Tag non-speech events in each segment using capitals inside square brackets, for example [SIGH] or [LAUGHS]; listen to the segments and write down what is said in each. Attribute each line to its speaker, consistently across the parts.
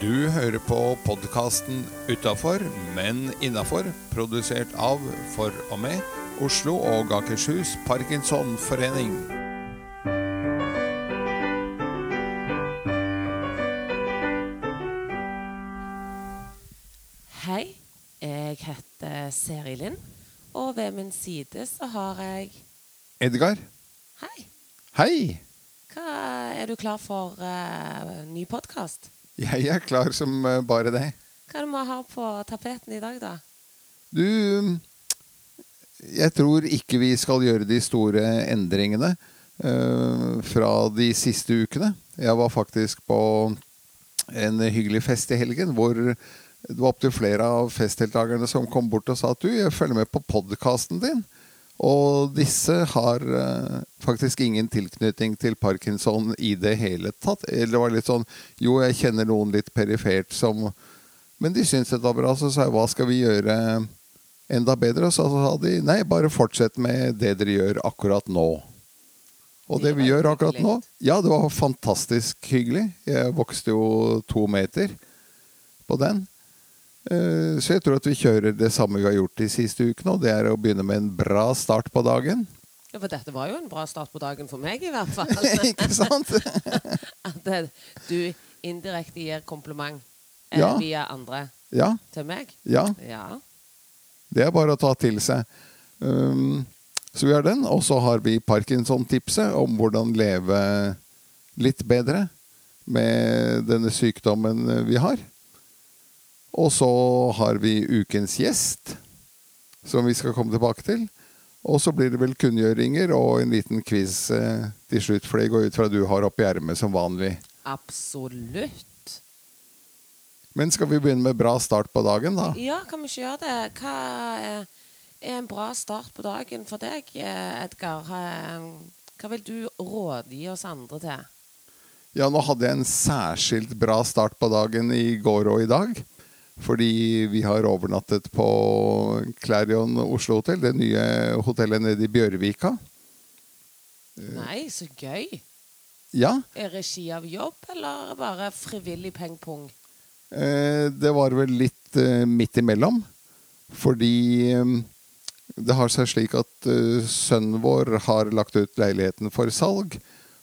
Speaker 1: Du hører på podkasten 'Utafor, men innafor', produsert av, for og med, Oslo og Akershus Parkinsonforening.
Speaker 2: Hei, jeg heter Seri Lind, og ved min side så har jeg
Speaker 1: Edgar,
Speaker 2: Hei,
Speaker 1: hei!
Speaker 2: hva er du klar for uh, ny podkast? [LAUGHS]
Speaker 1: Jeg er klar som eh, bare det.
Speaker 2: Hva er det vi har på tapeten i dag, da?
Speaker 1: Du Jeg tror ikke vi skal gjøre de store endringene uh, fra de siste ukene. Jeg var faktisk på en hyggelig fest i helgen hvor det var opptil flere av festdeltakerne som kom bort og sa at du, jeg følger med på podkasten din. Og disse har uh, faktisk ingen tilknytning til parkinson i det hele tatt. Eller var litt sånn Jo, jeg kjenner noen litt perifert som Men de syntes det var bra. Så sa jeg hva skal vi gjøre enda bedre? Og så sa de nei, bare fortsett med det dere gjør akkurat nå. Og det
Speaker 2: Det
Speaker 1: vi gjør akkurat nå. Ja, det var fantastisk hyggelig. Jeg vokste jo to meter på den. Eh, Så jeg tror at vi kjører det samme vi har gjort de siste ukene, og det er å begynne med en bra start på dagen.
Speaker 2: Ja, For dette var jo en bra start på dagen for meg, i hvert [LAUGHS] fall.
Speaker 1: Ikke sant? [LAUGHS]
Speaker 2: At eh, du indirekte gir kompliment eh,
Speaker 1: Ja.
Speaker 2: via andre
Speaker 1: Ja,
Speaker 2: til meg.
Speaker 1: ja.
Speaker 2: Ja.
Speaker 1: Det er bare å ta til seg. Um, så vi har den, og så har vi Parkinson-tipset om hvordan leve litt bedre med denne sykdommen vi har. Og så har vi ukens gjest, som vi skal komme tilbake til. Og så blir det vel kunngjøringer og en liten quiz eh, til slutt, for det går ut fra at du har oppi ermet som vanlig.
Speaker 2: Absolutt.
Speaker 1: Men skal vi begynne med bra start på dagen, da?
Speaker 2: Ja, kan vi ikke gjøre det? Hva er, er en bra start på dagen for deg, eh, Edgar? Eh, Hva vil du rådgi oss andre til?
Speaker 1: Ja, nå hadde jeg en særskilt bra start på dagen i går og i dag. Fordi vi har overnattet på Clarion Oslo Hotel, det nye hotellet nede i Bjørvika.
Speaker 2: Nei, så gøy.
Speaker 1: Ja,
Speaker 2: Er regi av jobb, eller bare frivillig pengpung?
Speaker 1: eh, det var vel litt eh, midt imellom. Fordi eh, det har seg slik at eh, sønnen vår har lagt ut leiligheten for salg.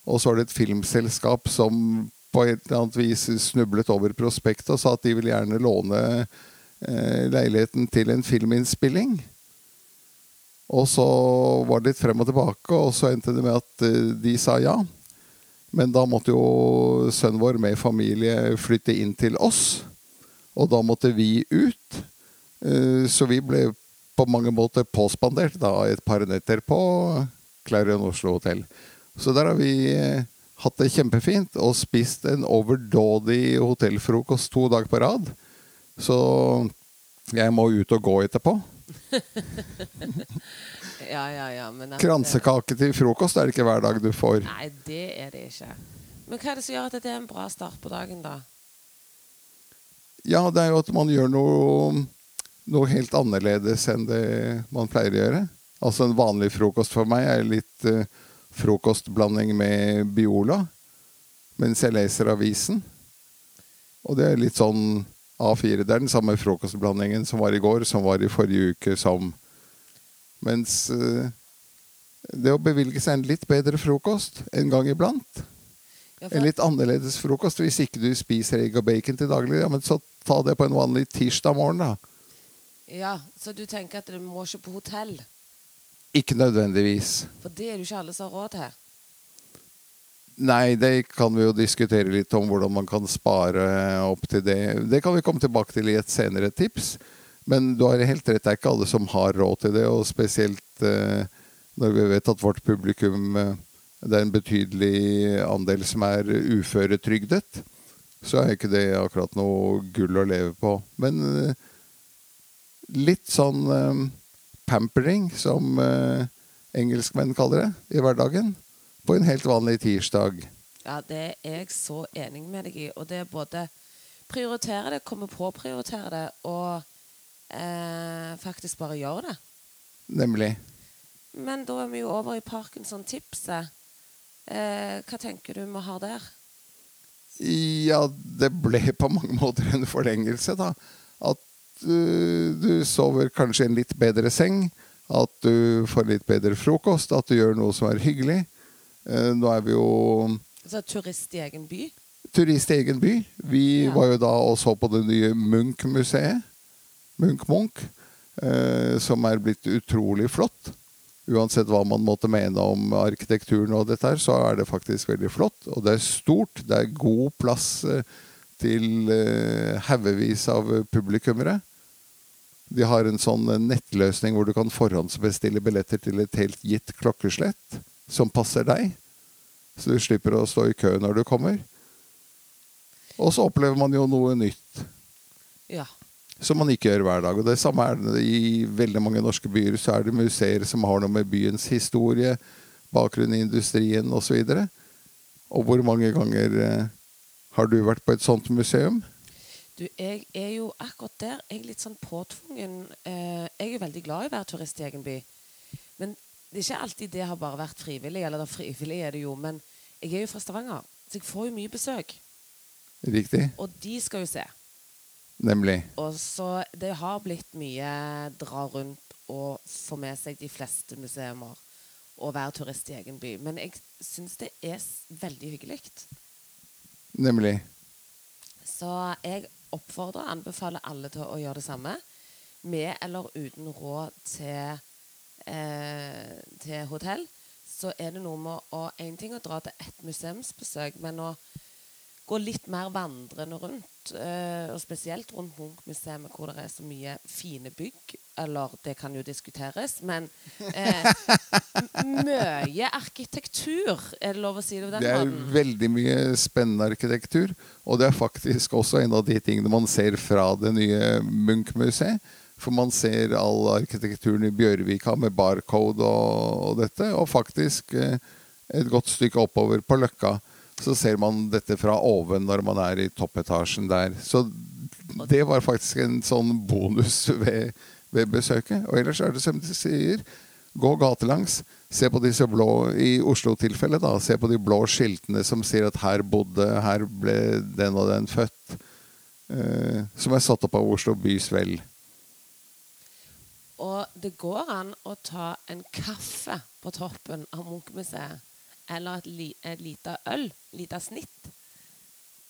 Speaker 1: Og så er det et filmselskap som på et eller annet vis snublet over prospektet og sa at de vil gjerne låne eh, leiligheten til en filminnspilling. Og så var det litt frem og tilbake, og så endte det med at eh, de sa ja. Men da måtte jo sønnen vår med familie flytte inn til oss. Og da måtte vi ut. Eh, Så vi ble på mange måter påspandert da et par netter på Clarion Oslo Hotel. Så der har vi eh, hatt det kjempefint og spist en overdådig hotellfrokost to dager på rad. Så jeg må ut og gå etterpå. [LAUGHS]
Speaker 2: Ja, ja, ja. Men
Speaker 1: Kransekake til frokost er det ikke hver dag du får.
Speaker 2: Nei, det er det ikke. Men hva er det som gjør at det er en bra start på dagen, da?
Speaker 1: Ja, det er jo at man gjør noe, noe helt annerledes enn det man pleier å gjøre. Altså en vanlig frokost for meg er litt eh, frokostblanding med Biola mens jeg leser avisen. Og det er litt sånn A4. Det er den samme frokostblandingen som var i går, som var i forrige uke, som Mens eh, det å bevilge seg en litt bedre frokost en gang iblant
Speaker 2: Ja,
Speaker 1: en litt annerledes frokost hvis ikke du spiser egg og bacon til daglig. Ja, men så ta det på en vanlig tirsdag morgen, da.
Speaker 2: ja, så du tenker at du må ikke på hotell?
Speaker 1: Ikke nødvendigvis.
Speaker 2: For det er jo ikke alle som har råd til.
Speaker 1: Nei, det kan vi jo diskutere litt om hvordan man kan spare opp til det. Det kan vi komme tilbake til i et senere tips. Men du har helt rett, det er ikke alle som har råd til det. Og spesielt eh, når vi vet at vårt publikum eh, Det er en betydelig andel som er uføretrygdet. Så er ikke det akkurat noe gull å leve på. Men eh, litt sånn eh, pampering, som eh, engelskmenn kaller det, i hverdagen. På en helt vanlig tirsdag.
Speaker 2: Ja, det er jeg så enig med deg i. Og det er både prioritere det, komme på å prioritere det, og eh, faktisk bare gjøre det.
Speaker 1: Nemlig.
Speaker 2: Men da er vi jo over i Parkinson-tipset. Eh, hva tenker du vi har der?
Speaker 1: Ja, det ble på mange [LAUGHS] måter en forlengelse, da. At du sover kanskje i en litt bedre seng. At du får litt bedre frokost. At du gjør noe som er hyggelig. Uh, nå er vi jo
Speaker 2: Altså turist i egen by?
Speaker 1: turist i egen by. Vi
Speaker 2: Ja.
Speaker 1: var jo da og så på det nye Munch-museet. Munch-Munch. Eh, som er blitt utrolig flott. Uansett hva man måtte mene om arkitekturen, og dette her, så er det faktisk veldig flott. Og det er stort. Det er god plass eh, til eh, haugevis av publikummere. De har en sånn eh, nettløsning hvor du kan forhåndsbestille billetter til et helt gitt klokkeslett som passer deg. Så du slipper å stå i kø når du kommer. Og så opplever man jo noe nytt
Speaker 2: Ja.
Speaker 1: som man ikke gjør hver dag. Og det samme er det i veldig mange norske byer. Så er det museer som har noe med byens historie, bakgrunn i industrien osv. Og, så og hvor mange ganger eh, har du vært på et sånt museum?
Speaker 2: Du, jeg er jo akkurat der jeg er litt sånn påtvungen eh, Jeg er jo veldig glad i å være turist i egen by. Men det er ikke alltid det har bare vært frivillig. Eller da frivillig er det jo, men jeg er jo fra Stavanger, så jeg får jo mye besøk.
Speaker 1: Riktig?
Speaker 2: Og de skal jo se.
Speaker 1: Nemlig.
Speaker 2: Og så det har blitt mye dra rundt og få med seg de fleste museer og være turist i egen by. Men jeg syns det er veldig hyggelig.
Speaker 1: Nemlig.
Speaker 2: Så jeg oppfordrer anbefaler alle til å gjøre det samme. Med eller uten råd til, eh, til hotell. Så er det noe med å En ting å dra til ett museumsbesøk, men å gå litt mer vandrende rundt. Eh, og spesielt rundt Munch-museet, hvor det er så mye fine bygg. Eller det kan jo diskuteres, men eh, mye arkitektur. Er det lov å si det på den
Speaker 1: Det er
Speaker 2: måten?
Speaker 1: veldig mye spennende arkitektur. Og det er faktisk også en av de tingene man ser fra det nye Munch-museet. For man ser all arkitekturen i Bjørvika med barcode og, og dette. Og faktisk eh, et godt stykke oppover på Løkka så ser man dette fra oven når man er i toppetasjen der. Så det var faktisk en sånn bonus ved, ved besøket. Og ellers er det som de sier, gå gatelangs. Se på disse blå I Oslo-tilfellet, da. Se på de blå skiltene som sier at her bodde, her ble den og den født. Eh, som er satt opp av Oslo bys vel.
Speaker 2: Og det går an å ta en kaffe på toppen av Munch-museet. Eller et, li, et lite øl. Lite snitt.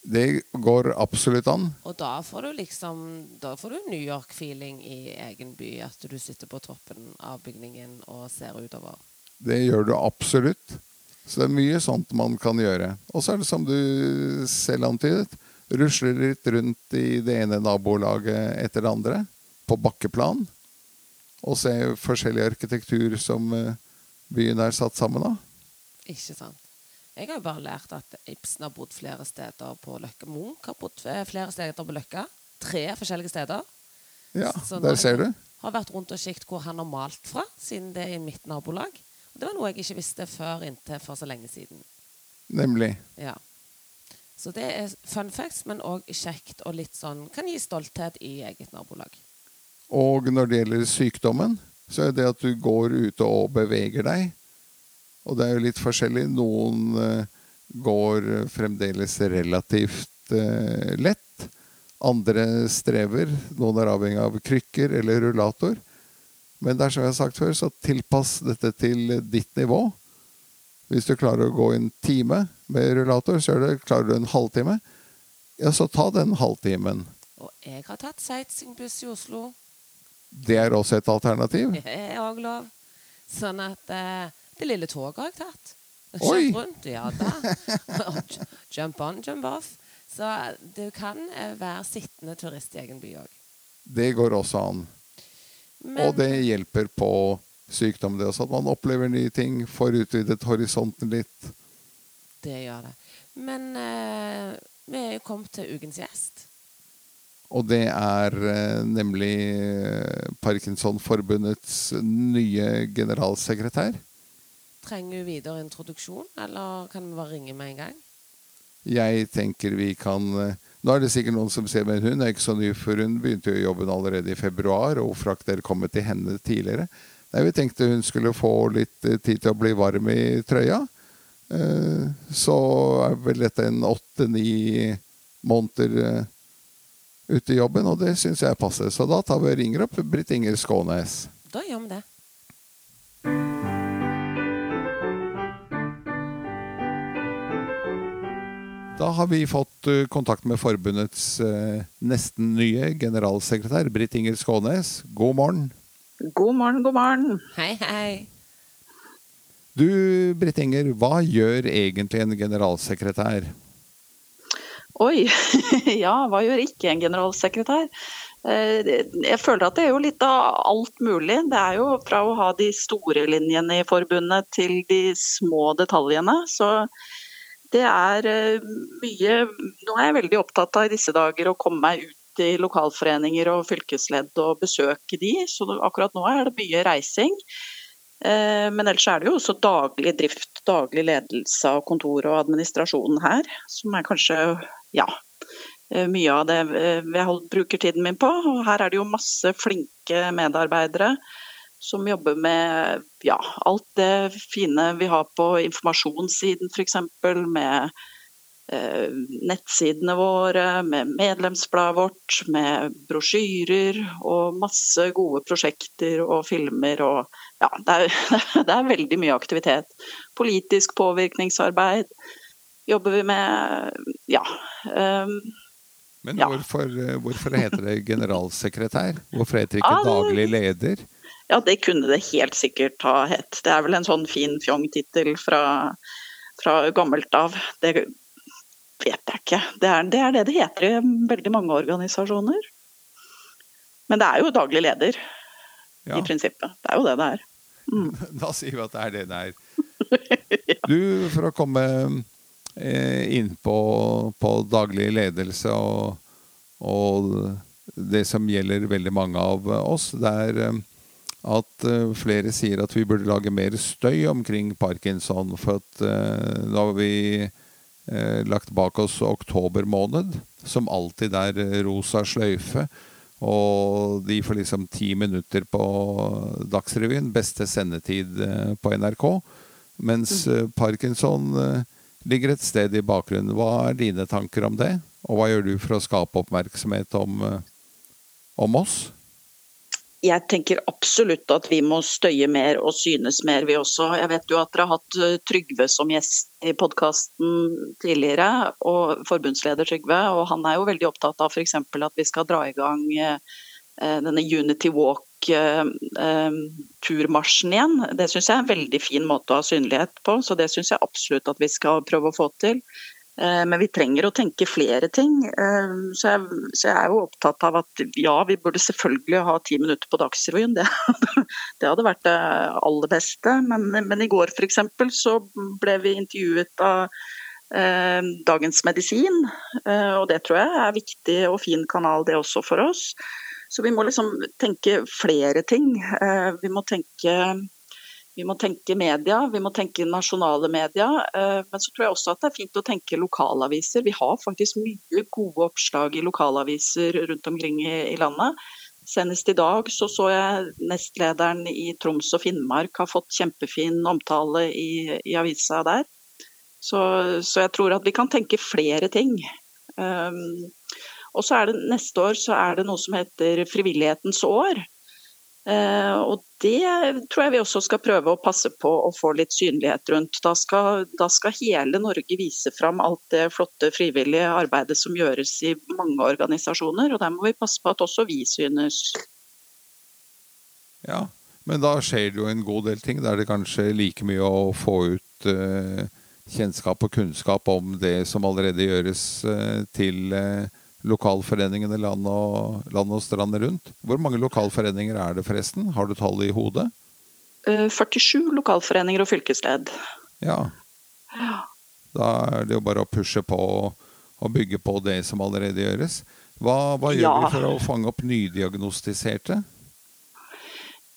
Speaker 1: Det går absolutt an.
Speaker 2: Og da får du liksom Da får du New York-feeling i egen by. At du sitter på toppen av bygningen og ser utover.
Speaker 1: Det gjør du absolutt. Så det er mye sånt man kan gjøre. Og så er det som du selv antydet, rusler litt rundt i det ene nabolaget etter det andre. På bakkeplan. Og se forskjellig arkitektur som eh, byen er satt sammen av.
Speaker 2: Ikke sant? Jeg har jo bare lært at Ibsen har bodd flere steder på Løkka. Munch har bodd eh, flere steder på Løkka. Tre forskjellige steder.
Speaker 1: Ja,
Speaker 2: Så
Speaker 1: der ser du.
Speaker 2: Har vært rundt og kikt hvor han har malt fra, siden det er i mitt nabolag. Og det var noe jeg ikke visste før inntil for så lenge siden.
Speaker 1: Nemlig.
Speaker 2: Ja. Så det er fun facts, men òg kjekt og litt sånn Kan gi stolthet i eget nabolag.
Speaker 1: Og når det gjelder sykdommen, så er det at du går ute og beveger deg. Og det er jo litt forskjellig. Noen eh, går fremdeles relativt eh, lett. Andre strever. Noen er avhengig av krykker eller rullator. Men det er som jeg har sagt før, så tilpass dette til ditt nivå. Hvis du klarer å gå en time med rullator, så er det, klarer du en halvtime. Ja, så ta den halvtimen.
Speaker 2: Og jeg har tatt sightseeingbuss i Oslo.
Speaker 1: Det er også et alternativ. [LAUGHS]
Speaker 2: Det er òg lov. Sånn at eh, Det lille toget har jeg tatt.
Speaker 1: Oi!
Speaker 2: Rundt. Ja da. [LAUGHS] jump on, jump off. Så du kan eh, være sittende turist i egen by òg.
Speaker 1: Det går også an. Og det hjelper på sykdom, det også. At man opplever nye ting, får utvidet horisonten litt.
Speaker 2: det gjør det. Men eh, vi er jo kommet til ukens gjest.
Speaker 1: Og det er eh, nemlig eh, Parkinsonforbundets nye generalsekretær.
Speaker 2: Trenger vi videre introduksjon, eller kan vi bare ringe med en gang?
Speaker 1: Jeg tenker vi kan eh, Nå er det sikkert noen som sier men hun er ikke så ny, for hun begynte jo jobben allerede i februar. Og har dere kommet til henne tidligere? Nei, Vi tenkte hun skulle få litt eh, tid til å bli varm i trøya. Eh, Så er vel dette en åtte-ni måneder ute i jobben, og det syns jeg passer. Så da tar vi og ringer opp Britt Inger Skånes.
Speaker 2: Da gjør vi det.
Speaker 1: Da har vi fått eh, kontakt med forbundets eh, nesten nye generalsekretær, Britt Inger Skånes. God morgen.
Speaker 3: God morgen, god morgen.
Speaker 2: Hei, hei.
Speaker 1: Du, Britt Inger, hva gjør egentlig en generalsekretær?
Speaker 3: Oi, [LAUGHS] ja, hva gjør ikke en generalsekretær? Eh, Jeg føler at det er jo litt av alt mulig. Det er jo fra å ha de store linjene i forbundet til de små detaljene. Så det er eh, mye Nå er jeg veldig opptatt av i disse dager å komme meg ut i lokalforeninger og fylkesledd og besøke de. Så akkurat nå er det mye reising. Eh, Men ellers er det jo også daglig drift, daglig ledelse av kontor og administrasjonen her, som er kanskje ja, eh, mye av det jeg bruker tiden min på. Og her er det jo masse flinke medarbeidere som jobber med ja, alt det fine vi har på informasjonssiden f.eks. Med eh, nettsidene våre, med medlemsbladet vårt, med brosjyrer og masse gode prosjekter og filmer og ja, det er, [LAUGHS] det er veldig mye aktivitet. Politisk påvirkningsarbeid jobber vi med, ja. Um,
Speaker 1: Men hvorfor, ja. hvorfor heter det generalsekretær? Hvorfor heter det ikke daglig leder?
Speaker 3: Ja, det kunne det helt sikkert ha hett. Det er vel en sånn fin fjong-tittel fra, fra gammelt av. Det vet jeg ikke. Det er, det er det det heter i veldig mange organisasjoner. Men det er jo daglig leder,
Speaker 1: Ja,
Speaker 3: i prinsippet. Det er jo det det er. Mm. [LAUGHS]
Speaker 1: da sier vi at det er det det er. [LAUGHS] Du, for å komme eh, inn på, på daglig ledelse og, og det som gjelder veldig mange av oss, det er eh, at eh, flere sier at vi burde lage mer støy omkring parkinson. For at eh, nå har vi eh, lagt bak oss oktober måned, som alltid er eh, rosa sløyfe. Og de får liksom ti minutter på Dagsrevyen, beste sendetid eh, på NRK. Mens eh, parkinson eh, ligger et sted i bakgrunnen. Hva er dine tanker om det? Og hva gjør du for å skape oppmerksomhet om, eh, om oss?
Speaker 3: Jeg tenker absolutt at vi må støye mer og synes mer, vi også. Jeg vet jo at dere har hatt eh, Trygve som gjest i podkasten tidligere, og forbundsleder Trygve. Og han er jo veldig opptatt av f.eks. at vi skal dra i gang eh, eh, denne Unity Walk-turmarsjen igjen. Det syns jeg er en veldig fin måte å ha synlighet på, så det syns jeg absolutt at vi skal prøve å få til. Eh, Men vi trenger å tenke flere ting. Eh, Så jeg, så jeg er jo opptatt av at ja, vi burde selvfølgelig ha ti minutter på Dagsrevyen. Det, [LAUGHS] det hadde vært det aller beste. Men, men i går f.eks. så ble vi intervjuet av eh, Dagens Medisin. Eh, og det tror jeg er viktig og fin kanal det også for oss. Så vi må liksom tenke flere ting. Vi må tenke vi må tenke media, vi må tenke nasjonale media. eh, Men så tror jeg også at det er fint å tenke lokalaviser. Vi har faktisk mye gode oppslag i lokalaviser rundt omkring i, landet. Senest i dag så, så jeg nestlederen i Troms og Finnmark har fått kjempefin omtale i, i avisa der. Så, så jeg tror at vi kan tenke flere ting. Um, og så er det neste år så er det noe som heter Frivillighetens år. Eh, og det tror jeg vi også skal prøve å passe på å få litt synlighet rundt. Da skal, da skal hele Norge vise fram alt det flotte frivillige arbeidet som gjøres i mange organisasjoner, og der må vi passe på at også vi synes.
Speaker 1: Ja, men da skjer det jo en god del ting. Da er det kanskje like mye å få ut eh, kjennskap og kunnskap om det som allerede gjøres eh, til eh, lokalforeningene land og, land og strand rundt. Hvor mange lokalforeninger er det forresten? Har du tallet i hodet?
Speaker 3: Eh, 47 lokalforeninger og fylkesledd.
Speaker 1: Ja. Da er det jo bare å pushe på og bygge på det som allerede gjøres. Hva, hva gjør
Speaker 3: Ja.
Speaker 1: vi for å fange opp nydiagnostiserte?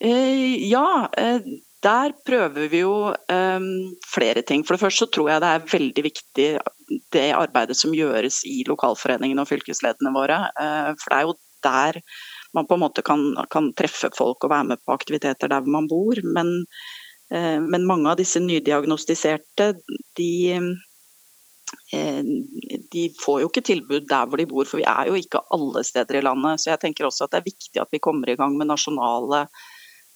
Speaker 3: Eh, ja, eh, der prøver vi jo um, flere ting. For det første så tror jeg det er veldig viktig det arbeidet som gjøres i lokalforeningene og fylkesledene våre. Uh, for det er jo der man på en måte kan, kan treffe folk og være med på aktiviteter der man bor. Men, uh, men mange av disse nydiagnostiserte, de eh, de får jo ikke tilbud der hvor de bor, for vi er jo ikke alle steder i landet. Så jeg tenker også at det er viktig at vi kommer i gang med nasjonale eh,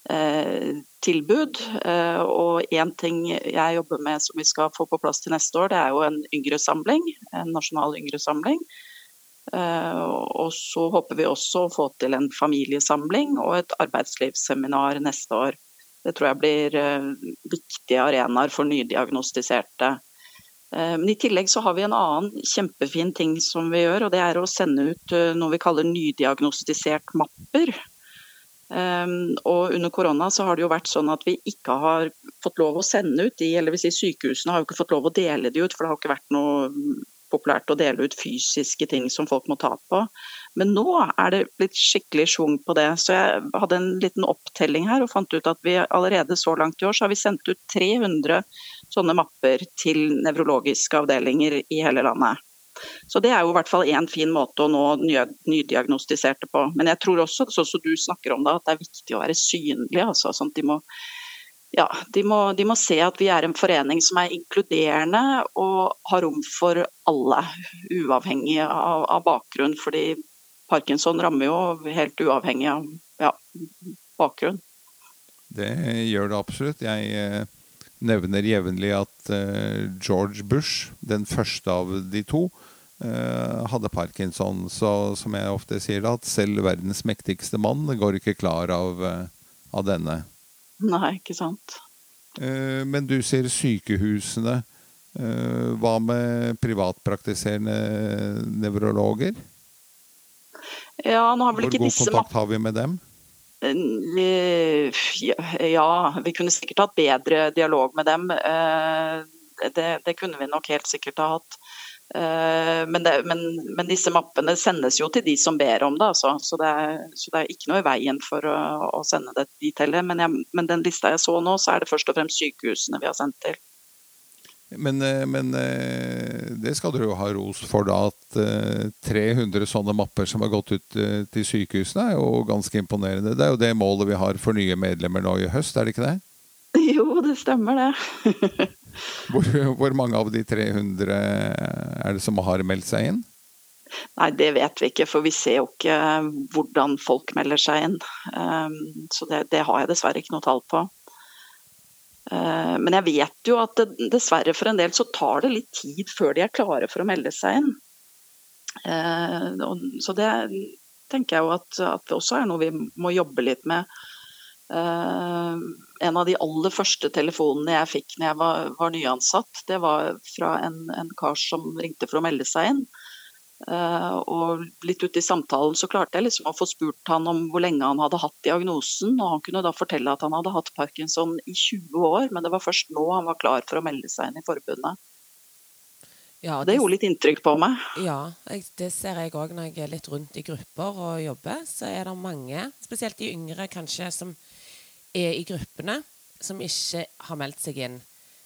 Speaker 3: tilbud. Eh, og én ting jeg jobber med som vi skal få på plass til neste år, det er jo en yngresamling. En nasjonal yngresamling. samling og så håper vi også å få til en familiesamling og et arbeidslivsseminar neste år. Det tror jeg blir eh, viktige arenaer for nydiagnostiserte. Eh, men I tillegg så har vi en annen kjempefin ting som vi gjør, og det er å sende ut eh, noe vi kaller nydiagnostisert mapper. Og under korona så har det jo vært sånn at vi ikke har fått lov å sende ut de, eller vil si sykehusene har jo ikke fått lov å dele de ut, for det har ikke vært noe populært å dele ut fysiske ting som folk må ta på. Men nå er det blitt skikkelig schwung på det. Så jeg hadde en liten opptelling her og fant ut at vi allerede så langt i år så har vi sendt ut 300 sånne mapper til nevrologiske avdelinger i hele landet. Så det er jo i hvert fall én fin måte å nå nydiagnostiserte på. Men jeg tror også, sånn som du snakker om det, at det er viktig å være synlig. Altså, sånn de må ja, de må, de må, se at vi er en forening som er inkluderende og har rom for alle, uavhengig av, av bakgrunn. Fordi parkinson rammer jo helt uavhengig av ja, bakgrunn.
Speaker 1: Det gjør det absolutt. Jeg eh, nevner jevnlig at eh, George Bush, den første av de to, eh, hadde parkinson. Så som jeg ofte sier, at selv verdens mektigste mann går ikke klar av, av denne.
Speaker 3: Nei, ikke sant.
Speaker 1: Men du sier sykehusene. Hva med privatpraktiserende nevrologer?
Speaker 3: Ja, nå har vel ikke
Speaker 1: Hvor god kontakt har vi med dem?
Speaker 3: Ja, vi kunne sikkert hatt bedre dialog med dem. Eh, det, det kunne vi nok helt sikkert ha hatt. Eh, men, det, men, men, disse mappene sendes jo til de som ber om det, altså. så, det er, så, det er, ikke noe i veien for å, å sende det dit heller. Men, jeg, men den lista jeg så nå, så er det først og fremst sykehusene vi har sendt til.
Speaker 1: Men, eh, men, eh, det skal dere jo ha ros for, da. At 300 eh, sånne mapper som har gått ut til sykehusene, er jo ganske imponerende. Det er jo det målet vi har for nye medlemmer nå i høst, er det ikke det? [LAUGHS]
Speaker 3: Jo, det stemmer det. [LAUGHS]
Speaker 1: hvor, hvor, mange av de 300 er det som har meldt seg inn?
Speaker 3: Nei, det vet vi ikke, for vi ser jo ikke hvordan folk melder seg inn. Så det, det har jeg dessverre ikke noe tall på. Eh, men jeg vet jo at det, dessverre for en del så tar det litt tid før de er klare for å melde seg inn. Eh, så det tenker jeg jo at, at også er noe vi må jobbe litt med. Eh, en av de aller første telefonene jeg fikk når jeg var, var nyansatt, det var fra en, en kar som ringte for å melde seg inn. Uh, og litt ute i samtalen så klarte jeg liksom å få spurt han om hvor lenge han hadde hatt diagnosen. Og han kunne da fortelle at han hadde hatt parkinson i 20 år, men det var først nå han var klar for å melde seg inn i forbundet. Ja, det, det, gjorde litt inntrykk på meg.
Speaker 2: Ja, det ser jeg òg når jeg er litt rundt i grupper og jobber. Så er det mange, spesielt de yngre kanskje, som er i gruppene, som ikke har meldt seg inn.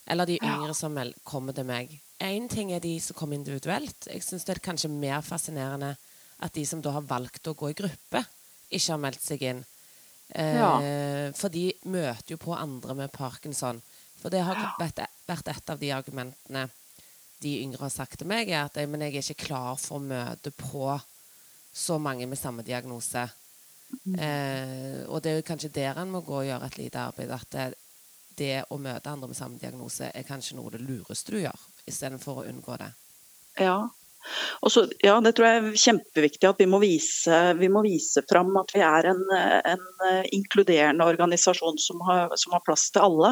Speaker 2: Eller de yngre ja. som kommer til meg. Én ting er de som kommer individuelt. Jeg syns det er kanskje mer fascinerende at de som da har valgt å gå i gruppe, ikke har meldt seg inn. Eh, ja. For de møter jo på andre med parkinson. For det har vært, vært et av de argumentene de yngre har sagt til meg, er at men jeg er ikke klar for å møte på så mange med samme diagnose. Mm. Eh, og det er jo kanskje der en må gå og gjøre et lite arbeid. At det, å møte andre med samme diagnose er kanskje noe det lureste du gjør istedenfor å unngå det.
Speaker 3: Ja. Så, ja, det tror jeg er kjempeviktig at vi må vise, vi må vise fram at vi er en, en inkluderende organisasjon som har, som har, plass til alle.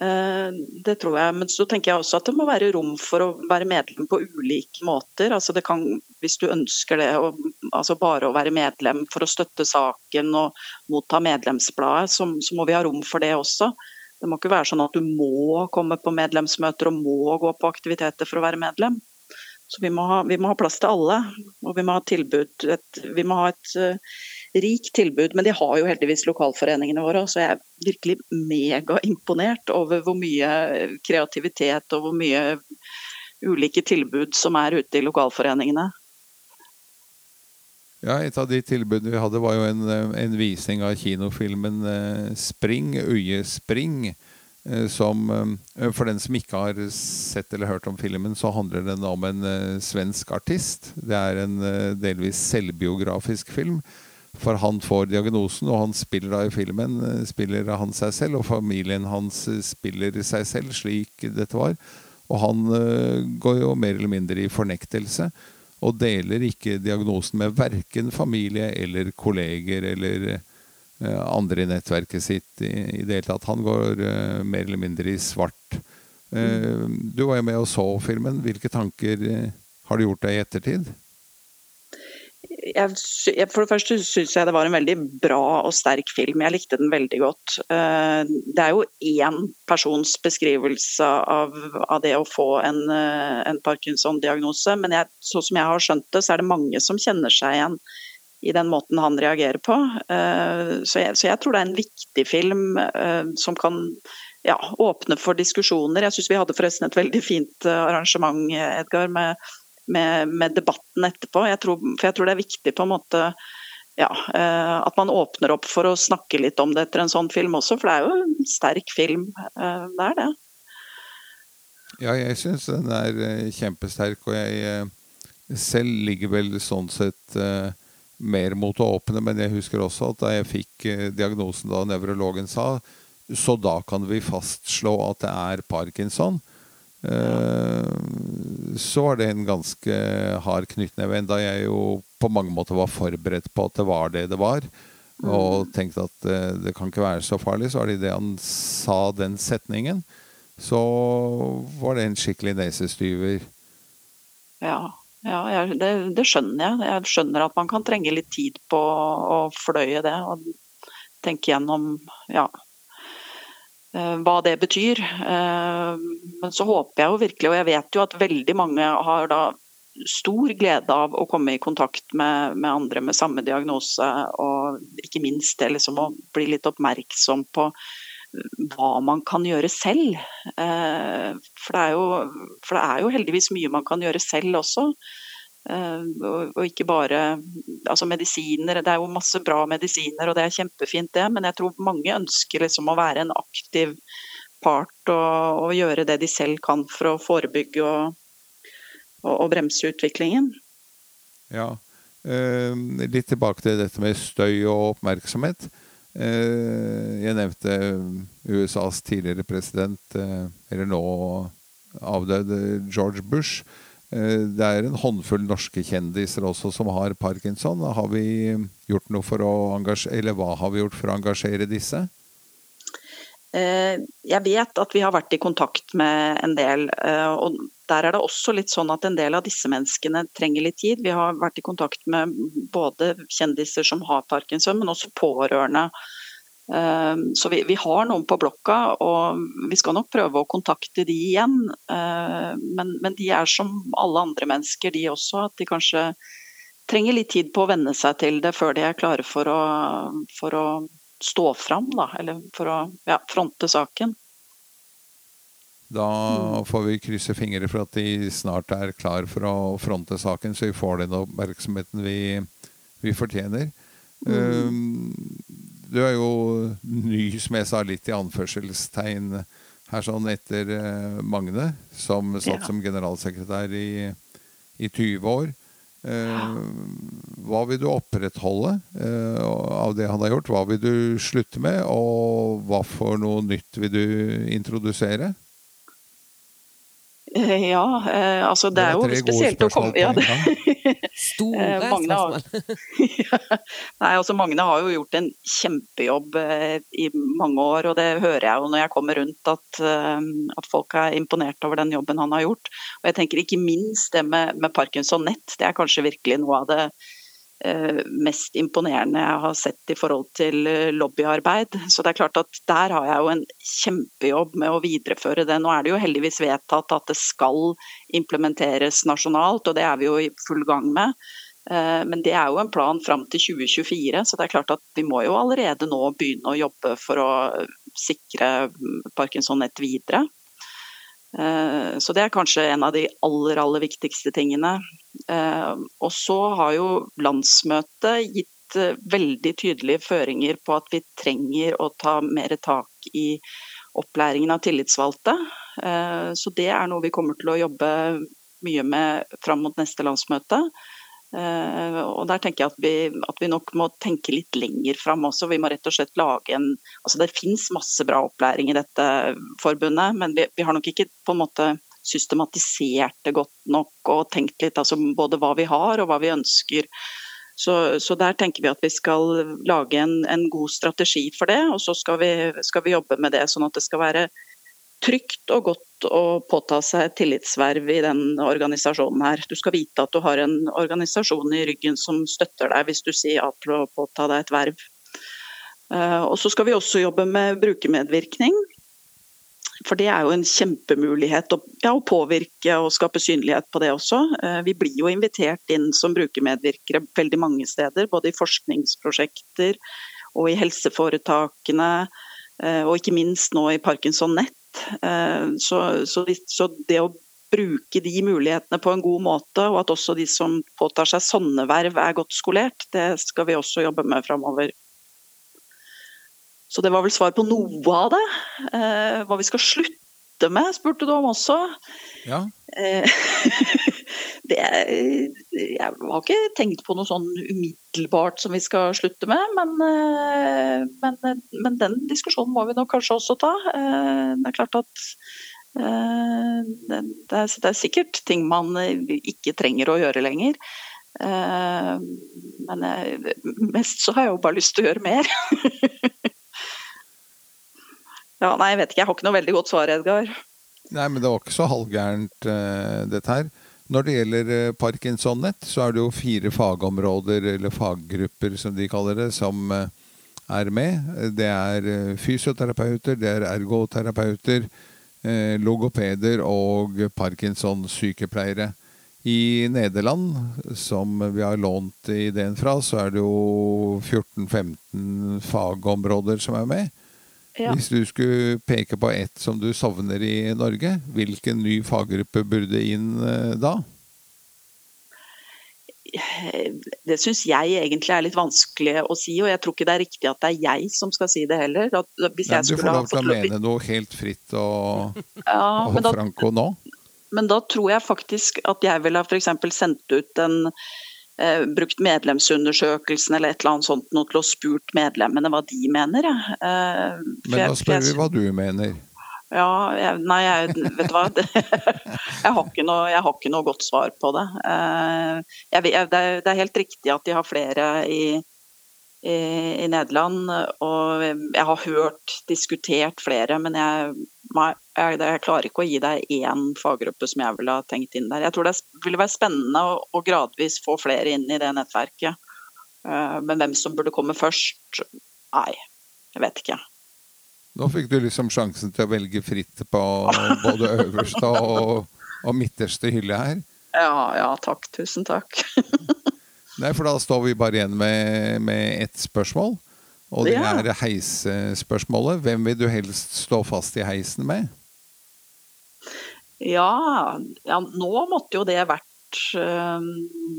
Speaker 3: Eh, det tror jeg. Men så tenker jeg også at det må være rom for å være medlem på ulike måter. Altså det kan, hvis du ønsker det, og, altså bare å være medlem for å støtte saken og motta medlemsbladet, så, så må vi ha rom for det også. Det må ikke være sånn at du må komme på medlemsmøter og må gå på aktiviteter for å være medlem. Så vi må ha, vi må ha plass til alle, og vi må ha, tilbud, et, vi må ha et uh, rikt tilbud. Men de har jo heldigvis lokalforeningene våre, så jeg er virkelig megaimponert over hvor mye kreativitet og hvor mye ulike tilbud som er ute i lokalforeningene.
Speaker 1: Ja, Et av de tilbudene vi hadde, var jo en, en visning av kinofilmen eh, 'Spring', Øye Spring. Eh, som, eh, for den som ikke har sett eller hørt om filmen, så handler den om en svensk artist. Det er en delvis selvbiografisk film. For han får diagnosen, og han spiller da i filmen spiller han seg selv. Og familien hans spiller seg selv, slik dette var. Og han går jo mer eller mindre i fornektelse. Og deler ikke diagnosen med verken familie eller kolleger eller Eh, andre i nettverket sitt i, i det hele tatt. Han går uh, mer eller mindre i svart. Uh, du var jo med og så filmen. Hvilke tanker uh, har du gjort deg i ettertid?
Speaker 3: Jeg, for det første syns jeg det var en veldig bra og sterk film. Jeg likte den veldig godt. Det er jo én persons beskrivelse av, av det å få en, en Parkinson-diagnose, men jeg, så som jeg har skjønt det, så er det mange som kjenner seg igjen i den måten han reagerer på. Eh, så jeg, så jeg tror det er en viktig film eh, som kan ja, åpne for diskusjoner. Jeg syns vi hadde forresten et veldig fint eh, arrangement, Edgar, med, med, med debatten etterpå. Jeg tror, for jeg tror det er viktig på en måte ja, at man åpner opp for å snakke litt om det etter en sånn film også, for det er jo en sterk film. Det er det.
Speaker 1: Ja, jeg syns den er kjempesterk, og jeg selv ligger vel sånn sett mer mot å åpne, men jeg husker også at da jeg fikk eh, diagnosen da nevrologen sa så da kan vi fastslå at det er parkinson. Eh, så var det en ganske hard knyttneve, enda jeg jo på mange måter var forberedt på at det var det det var. Og mm. tenkte at eh, det kan ikke være så farlig. Så var det idet han sa den setningen, så var det en skikkelig nesestyver.
Speaker 3: Ja. Ja, jeg, det, det, skjønner jeg. Jeg skjønner at man kan trenge litt tid på å fløye det. Og tenke gjennom ja, hva det betyr. Eh, men så håper jeg jo virkelig, og jeg vet jo at veldig mange har da stor glede av å komme i kontakt med, med andre med samme diagnose, og ikke minst det liksom å bli litt oppmerksom på hva man kan gjøre selv. Eh, for det, jo, for det, er jo, heldigvis mye man kan gjøre selv også. Eh, og ikke bare altså medisiner. Det er jo masse bra medisiner, og det er kjempefint det, men jeg tror mange ønsker liksom å være en aktiv part og, og, gjøre det de selv kan for å forebygge og, og, og bremse utviklingen.
Speaker 1: Ja, eh, litt tilbake til dette med støy og oppmerksomhet. Eh, jeg nevnte USAs tidligere president, eh, eller nå avdøde George Bush. Eh, det er en håndfull norske kjendiser også som har parkinson. Har vi gjort noe for å engasjere, eller hva har vi gjort for å engasjere disse?
Speaker 3: Jeg vet at vi har vært i kontakt med en del. og Der er det også litt sånn at en del av disse menneskene trenger litt tid. Vi har vært i kontakt med både kjendiser som har parkinson, men også pårørende. Ehm, så vi, vi, har noen på blokka, og vi skal nok prøve å kontakte de igjen. Ehm, men, men, de er som alle andre mennesker, de også. At de kanskje trenger litt tid på å venne seg til det før de er klare for å, for å stå fram, da. Eller for å ja, fronte saken.
Speaker 1: Da får vi krysse fingre for at de snart er klar for å fronte saken, så vi får den oppmerksomheten vi, vi fortjener. Mm. Um, du er jo ny, som jeg sa, litt i anførselstegn her sånn etter eh, Magne, som satt ja. som generalsekretær i, i 20 år. Eh, hva vil du opprettholde eh, av det han har gjort? Hva vil du slutte med, og hva for noe nytt vil du introdusere?
Speaker 3: Eh, ja, eh, altså det, det er, jo spesielt å komme ja, det, [LAUGHS]
Speaker 2: Store eh, spørsmål. [LAUGHS]
Speaker 3: Nei, altså Magne har jo gjort en kjempejobb i mange år, og det hører jeg jo når jeg kommer rundt at, at folk er imponert over den jobben han har gjort. Og jeg tenker ikke minst det med, med Parkinson Nett, det er kanskje virkelig noe av det mest imponerende jeg har sett i forhold til eh, lobbyarbeid. Så det er klart at der har jeg jo en kjempejobb med å videreføre det. Nå er det jo heldigvis vedtatt at det skal implementeres nasjonalt, og det er vi jo i full gang med. Eh, men det er jo en plan fram til 2024, så det er klart at vi må jo allerede nå begynne å jobbe for å sikre Parkinson-nett videre. Eh, så det er kanskje en av de aller, aller viktigste tingene. Eh, og så har jo landsmøtet gitt eh, veldig tydelige føringer på at vi trenger å ta mer tak i opplæringen av tillitsvalgte. Så det er noe vi kommer til å jobbe mye med fram mot neste landsmøte. Og der tenker jeg at vi, at vi nok må tenke litt lenger fram også. Vi må rett og slett lage en Altså det finnes masse bra opplæring i dette forbundet, men vi, vi har nok ikke på en måte systematisert det godt nok og tenkt litt altså både hva vi har og hva vi ønsker. Så, så der tenker vi at vi skal lage en, en god strategi for det, og så skal vi, skal vi, jobbe med det sånn at det skal være trygt og godt å påta seg tillitsverv i den organisasjonen her. Du skal vite at du har en organisasjon i ryggen som støtter deg hvis du sier ja til å påta deg et verv. Eh, og så skal vi også jobbe med brukermedvirkning. For det er jo en kjempemulighet å, ja, å, påvirke og skape synlighet på det også. Eh, vi blir jo invitert inn som brukermedvirkere veldig mange steder, både i forskningsprosjekter og i helseforetakene, eh, og ikke minst nå i Parkinson Nett. Eh, så, så, så det å bruke de mulighetene på en god måte, og at også de som påtar seg sånne verv er godt skolert, det skal vi også jobbe med framover. Så det var vel svar på noe av det. Eh, hva vi skal slutte med, spurte du om også.
Speaker 1: Ja.
Speaker 3: Eh, [LAUGHS] det, jeg har ikke tenkt på noe sånn umiddelbart som vi skal slutte med, men, eh, men, men den diskusjonen må vi nok kanskje også ta. Eh, det er klart at eh, det, er, det er sikkert ting man ikke trenger å gjøre lenger. Eh, men mest så har jeg jo bare lyst til å gjøre mer. [LAUGHS] Ja, nei, jeg vet ikke. Jeg har ikke noe veldig godt svar, Edgar.
Speaker 1: Nei, men det var ikke så halvgærent, uh, dette her. Når det gjelder uh, Parkinsonnett, så er det jo fire fagområder, eller faggrupper som de kaller det, som uh, er med. Det er fysioterapeuter, det er ergoterapeuter, logopeder og Parkinson-sykepleiere. I Nederland, som vi har lånt ideen fra, så er det jo 14-15 fagområder som er med. Ja. Hvis du skulle peke på ett som du savner i Norge, hvilken ny faggruppe burde inn eh, da?
Speaker 3: Det syns jeg egentlig er litt vanskelig å si, og jeg tror ikke det er riktig at det er jeg som skal si det heller.
Speaker 1: Nei, du får lov til å mene noe helt fritt og, [LAUGHS] ja, og franco nå.
Speaker 3: Men da tror jeg faktisk at jeg ville ha f.eks. sendt ut en eh, brukt medlemsundersøkelsen eller et eller annet sånt noe til å spurt medlemmene hva de mener. Eh,
Speaker 1: Men da spør vi hva du mener.
Speaker 3: Ja, jeg, nei, jeg, vet du hva. [LAUGHS] jeg, har noe, jeg, har ikke noe, godt svar på det. Eh, jeg, det, er, det er helt riktig at de har flere i, i, i, Nederland. Og jeg har hørt diskutert flere, men jeg, jeg, jeg, klarer ikke å gi deg én faggruppe som jeg ville ha tenkt inn der. Jeg tror det ville være spennende å, å gradvis få flere inn i det nettverket. Uh, men hvem som burde komme først, nei, jeg vet ikke.
Speaker 1: Nå fikk du liksom sjansen til å velge fritt på både øverste og, og midterste hylle her.
Speaker 3: Ja, ja, takk. Tusen takk. [LAUGHS]
Speaker 1: nei, for da står vi bare igjen med, med ett spørsmål. Og det er heisespørsmålet. Hvem vil du helst stå fast i heisen med?
Speaker 3: Ja, ja nå måtte jo det vært eh,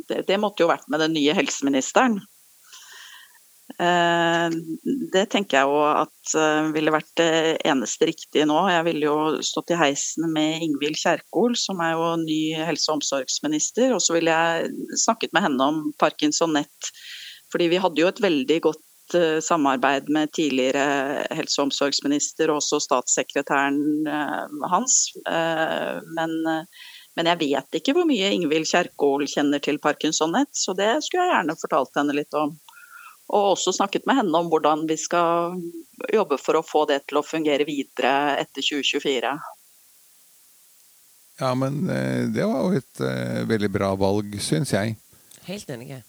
Speaker 3: det, måtte jo vært med den nye helseministeren. Eh, det tenker jeg jo at eh, ville vært det eneste riktige nå. Jeg ville jo stått i heisen med Ingvild Kjerkol, som er jo ny helse- og omsorgsminister. Og så ville jeg snakket med henne om Parkinson Nett. Fordi vi hadde jo et veldig godt Eh, samarbeid med tidligere helse- og omsorgsminister og også statssekretæren eh, hans. Eh, men, men, jeg vet ikke hvor mye Ingvild Kjerkol kjenner til parkinsonhet, så det skulle jeg gjerne fortalt henne litt om. Og også snakket med henne om hvordan vi skal jobbe for å få det til å fungere videre etter 2024.
Speaker 1: Ja, men det var jo et veldig bra valg, syns jeg.
Speaker 2: Helt enig.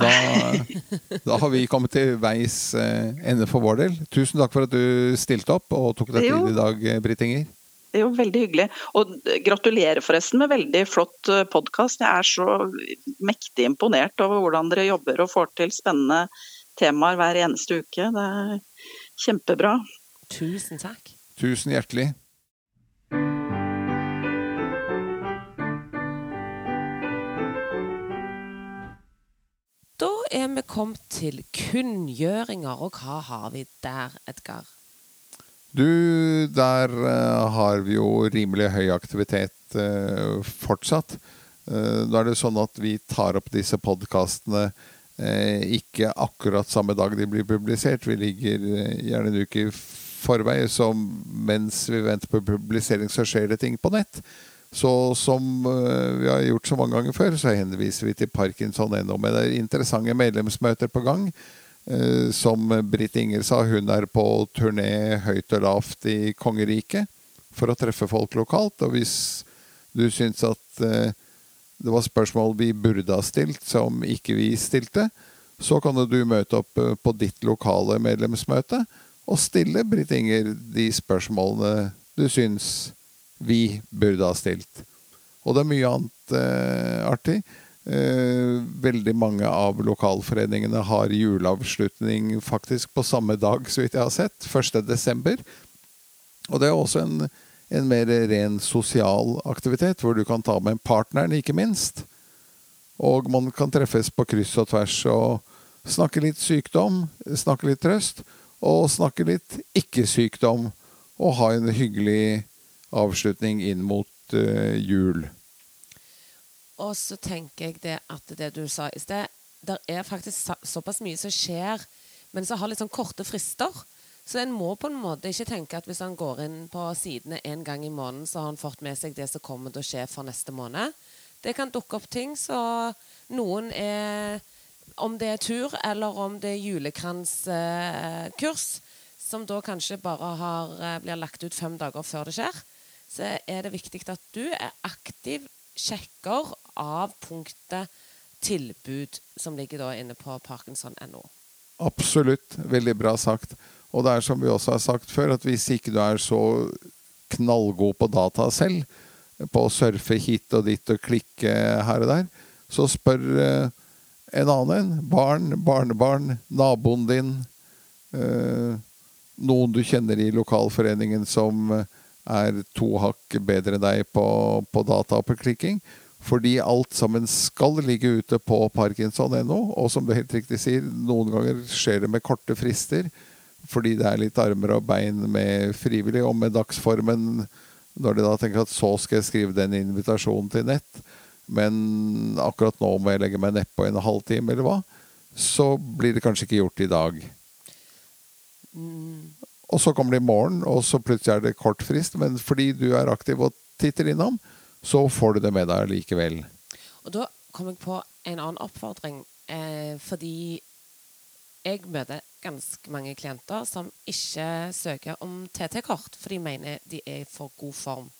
Speaker 1: Da, [LAUGHS] da, har vi kommet til veis eh, ende for vår del. Tusen takk for at du stilte opp og tok deg tid i dag, eh, Britt Inger.
Speaker 3: Det er jo veldig hyggelig. Og gratulerer forresten med veldig flott eh, podkast. Jeg er så mektig imponert over hvordan dere jobber og får til spennende temaer hver eneste uke. Det er kjempebra.
Speaker 2: Tusen takk.
Speaker 1: Tusen hjertelig.
Speaker 2: Er vi kommet til kunngjøringer, og hva har vi der, Edgar?
Speaker 1: Du, der uh, har vi jo rimelig høy aktivitet uh, fortsatt. Uh, da er det sånn at vi tar opp disse podkastene ikke akkurat samme dag de blir publisert. Vi ligger gjerne en uke i forvei, så mens vi venter på publisering, så skjer det ting på nett. Så som vi har gjort så mange ganger før, så henviser vi til parkinson.no. Men det er interessante medlemsmøter på gang. Eh, som Britt Inger sa, hun er på turné høyt og lavt i kongeriket for å treffe folk lokalt. Og hvis du syns at eh, det var spørsmål vi burde ha stilt, som ikke vi stilte, så kan du møte opp eh, på ditt lokale medlemsmøte og stille Britt Inger de spørsmålene du syns vi burde ha stilt. Og det er mye annet eh, artig. Eh, veldig mange av lokalforeningene har juleavslutning faktisk på samme dag, så vidt jeg har sett. 1.12. Og det er også en, en, mer ren sosial aktivitet, hvor du kan ta med partneren, ikke minst. Og man kan treffes på kryss og tvers og snakke litt sykdom, snakke litt trøst, og snakke litt ikke-sykdom. Og ha en hyggelig avslutning inn mot uh, jul.
Speaker 2: Og så tenker jeg det at det du sa i sted Det er faktisk såpass mye som skjer, men som har litt sånn korte frister. Så en må på en måte ikke tenke at hvis han går inn på sidene en gang i måneden, så har han fått med seg det som kommer til å skje for neste måned. Det kan dukke opp ting, så noen er Om det er tur, eller om det er julekranskurs, som da kanskje bare har, eh, blir lagt ut fem dager før det skjer, er det viktig at du er aktiv sjekker av punktet tilbud, som ligger inne på parkinson.no.
Speaker 1: Absolutt. Veldig bra sagt. Og det er som vi også har sagt før, at hvis ikke du er så knallgod på data selv, på å surfe hit og dit og klikke her og der, så spør eh, en annen en. Barn, barnebarn, naboen din. Eh, noen du kjenner i lokalforeningen som er to hakk bedre enn deg på, på data og på klikking. Fordi alt sammen skal ligge ute på parkinson.no. Og som du helt riktig sier, noen ganger skjer det med korte frister. Fordi det er litt armer og bein med frivillig, og med dagsformen. Når de da tenker at så skal jeg skrive den invitasjonen til nett, men akkurat nå må jeg legge meg nedpå en halvtime, eller hva, så blir det kanskje ikke gjort i dag. Mm. Og så kommer det i morgen, og så plutselig er det kort frist. Men fordi du er aktiv og titter innom, så får du det med deg likevel.
Speaker 2: Og da kom jeg på en annen oppfordring. Eh, fordi jeg møter ganske mange klienter som ikke søker om TT-kort, for de mener de er i for god form.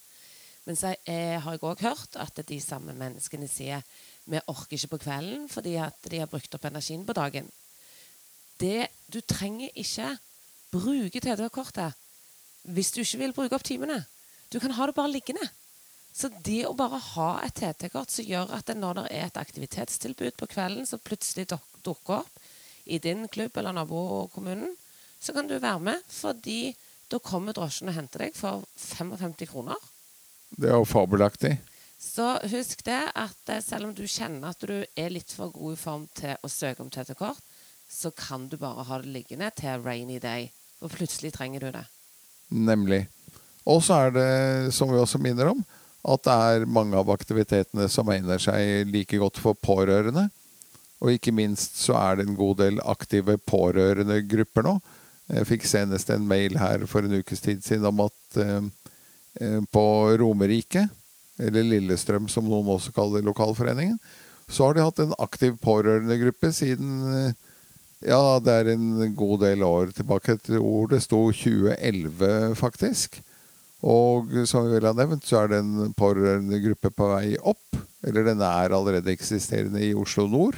Speaker 2: Men så jeg, har jeg òg hørt at de samme menneskene sier vi orker ikke på kvelden fordi at de har brukt opp energien på dagen. Det, du trenger ikke bruke TT-kortet hvis du ikke vil bruke opp timene. Du kan ha det bare liggende. Så det å bare ha et TT-kort som gjør at når det er et aktivitetstilbud på kvelden som plutselig dukker opp i din klubb eller nabokommunen, så kan du være med, fordi da kommer drosjen og henter deg for 55 kroner.
Speaker 1: Det er jo fabelaktig.
Speaker 2: Så husk det at eh, selv om du kjenner at du er litt for god i form til å søke om TT-kort, så kan du bare ha det liggende til rainy day. For plutselig trenger du det.
Speaker 1: Nemlig. Og så er det, som vi også minner om, at det er mange av aktivitetene som egner seg like godt for pårørende. Og ikke minst så er det en god del aktive pårørendegrupper nå. Jeg fikk senest en mail her for en ukes tid siden om at eh, eh på Romerike, eller Lillestrøm som noen også kaller lokalforeningen, så har de hatt en aktiv pårørendegruppe siden eh, ja, det er en god del år tilbake. Tror det sto 2011, faktisk. Og som vi vel har nevnt, så er det en pårørendegruppe på vei opp. Eller den er allerede eksisterende i Oslo nord.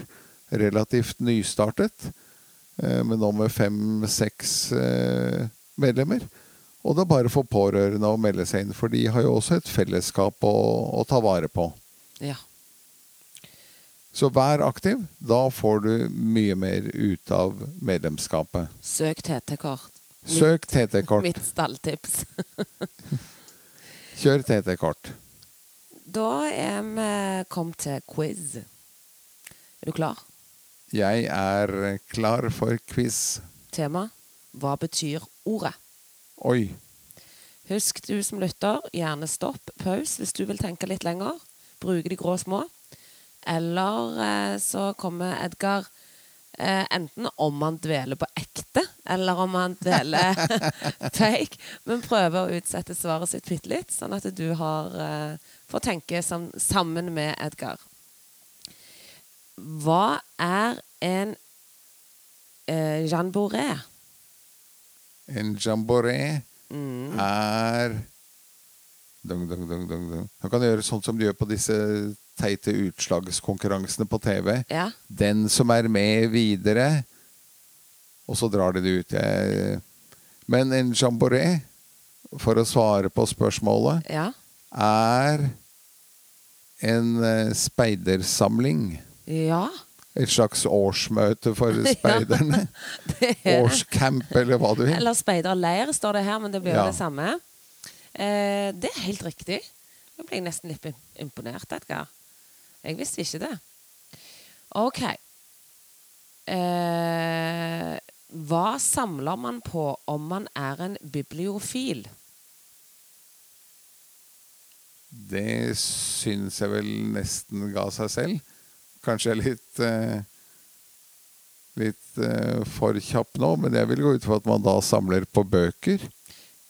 Speaker 1: Relativt nystartet. Eh, men nå med fem-seks eh, medlemmer. Og det er bare for pårørende å melde seg inn, for de har jo også et fellesskap å, å ta vare på.
Speaker 2: Ja.
Speaker 1: Så vær aktiv. Da får du mye mer ut av medlemskapet.
Speaker 2: Søk TT-kort.
Speaker 1: Søk TT-kort.
Speaker 2: Mitt stalltips. [LAUGHS]
Speaker 1: Kjør TT-kort.
Speaker 2: Da er vi kommet til quiz. Er du klar?
Speaker 1: Jeg er klar for quiz.
Speaker 2: Tema hva betyr ordet?
Speaker 1: Oi.
Speaker 2: Husk du som lytter, gjerne stopp, pause hvis du vil tenke litt lenger. Bruke de grå små. Eller eh, så kommer Edgar eh, enten om han dveler på ekte, eller om han dveler [LAUGHS] fake. Men prøver å utsette svaret sitt bitte litt, sånn at du har eh, får tenke som, sammen med Edgar. Hva er en eh, jamboree?
Speaker 1: En jamboree
Speaker 2: Mm.
Speaker 1: er dung, dung, dung, dung. Du kan gjøre sånn som du gjør på disse teite utslagskonkurransene på TV.
Speaker 2: Ja.
Speaker 1: Den som er med videre, og så drar de det ut. Jeg... Men en jamboree, for å svare på spørsmålet,
Speaker 2: ja.
Speaker 1: er en eh, speidersamling.
Speaker 2: Ja.
Speaker 1: Et slags årsmøte for [LAUGHS] speiderne. [LAUGHS]
Speaker 2: Er
Speaker 1: Årscamp, eller hva du vil.
Speaker 2: Eller speiderleir, står det her, men det blir jo
Speaker 1: Ja.
Speaker 2: det samme. Eh, det er helt riktig. Nå ble jeg nesten litt imponert, Edgar. Jeg visste ikke det. OK. Eh, hva samler man på om man er en bibliofil?
Speaker 1: Det syns jeg vel nesten ga seg selv. Kanskje jeg er litt eh, Litt eh, for kjapp nå, men jeg vil gå ut fra at man da samler på bøker.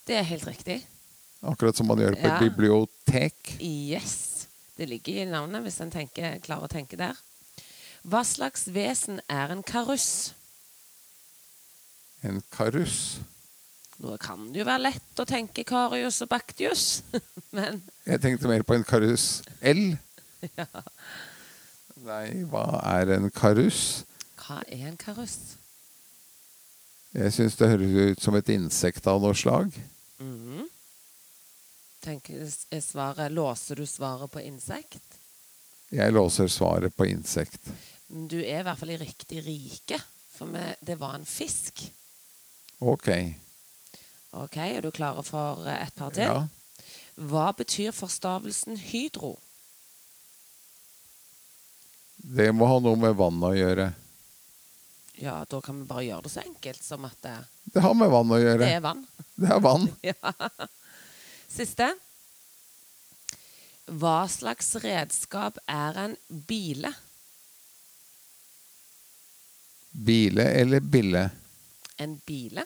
Speaker 2: Det er helt riktig.
Speaker 1: Akkurat som man gjør på
Speaker 2: Ja.
Speaker 1: et bibliotek.
Speaker 2: Yes. Det ligger i navnet, hvis en tenker, klarer å tenke der. Hva slags vesen er en karuss?
Speaker 1: En karuss.
Speaker 2: Nå kan det jo være lett å tenke Karius og Baktius, [LAUGHS] men
Speaker 1: Jeg tenkte mer på en karuss L. [LAUGHS] Nei, hva er en karuss?
Speaker 2: hva er en karuss?
Speaker 1: Jeg syns det høres ut som et insekt av noe slag.
Speaker 2: Mhm. Tenker, er svaret, låser du svaret på insekt?
Speaker 1: Jeg låser svaret på insekt.
Speaker 2: Du er i hvert fall i riktig rike, for vi, det var en fisk.
Speaker 1: Ok.
Speaker 2: Ok, Er du klare for eh, et par til?
Speaker 1: Ja.
Speaker 2: Hva betyr forstavelsen hydro?
Speaker 1: Det må ha noe med vann å gjøre.
Speaker 2: Ja, da kan vi bare gjøre det så enkelt som at det,
Speaker 1: Det har med vann å gjøre.
Speaker 2: det er vann.
Speaker 1: Det er vann. [LAUGHS]
Speaker 2: Ja. Siste. Hva slags redskap er en bile?
Speaker 1: Bile eller bille?
Speaker 2: En bile?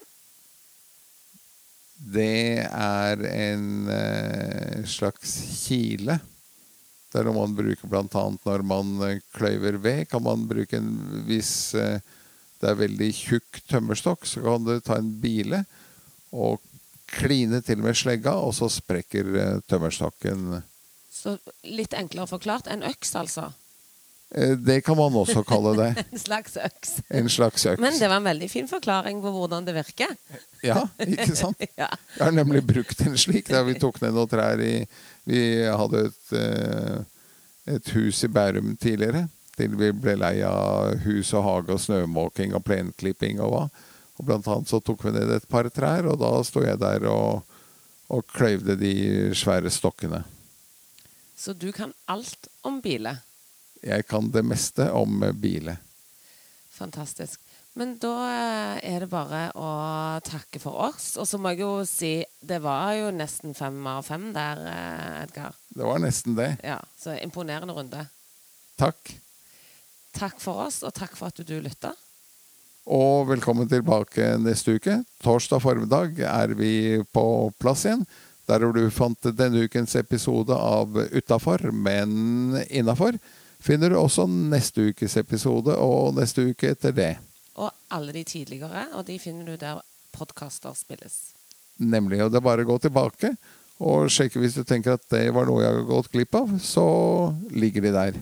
Speaker 1: Det er en uh, slags kile. Det er noe man bruker bl.a. når man eh, kløyver ved. Kan man bruke en Hvis uh, det er veldig tjukk tømmerstokk, så kan du ta en bile og kline til med slegga, og så sprekker tømmerstakken. tømmerstokken.
Speaker 2: Så litt enklere forklart en øks, altså.
Speaker 1: Eh, Det kan man også kalle det. [LAUGHS]
Speaker 2: En slags øks.
Speaker 1: En slags øks.
Speaker 2: Men det var en veldig fin forklaring på hvordan det virker.
Speaker 1: Ja, ikke sant? [LAUGHS]
Speaker 2: Ja.
Speaker 1: Jeg har nemlig brukt en slik. Da vi tok ned noen trær i Vi hadde et, eh, et hus i Bærum tidligere. Til vi ble lei av hus og hage og snømåking og plenklipping og hva. Og blant annet så tok vi ned et par trær, og da sto jeg der og, og kløyvde de svære stokkene.
Speaker 2: Så du kan alt om biler.
Speaker 1: Jeg kan det meste om biler.
Speaker 2: Fantastisk. Men da eh, er det bare å takke for oss. Og så må jeg jo si det var jo nesten fem av fem der, eh, Edgar.
Speaker 1: Det var nesten det.
Speaker 2: Ja, Så imponerende runde.
Speaker 1: Takk.
Speaker 2: Takk for oss, og takk for at du lytta.
Speaker 1: Og velkommen tilbake neste uke. Torsdag formiddag er vi på plass igjen. Der hvor du fant denne ukens episode av Utafor, men innafor, finner du også neste ukes episode og neste uke etter det.
Speaker 2: Og alle de tidligere, og de finner du der podkaster spilles.
Speaker 1: Nemlig. Og det er bare å gå tilbake og sjekke hvis du tenker at det var noe jeg har gått glipp av, så ligger de der.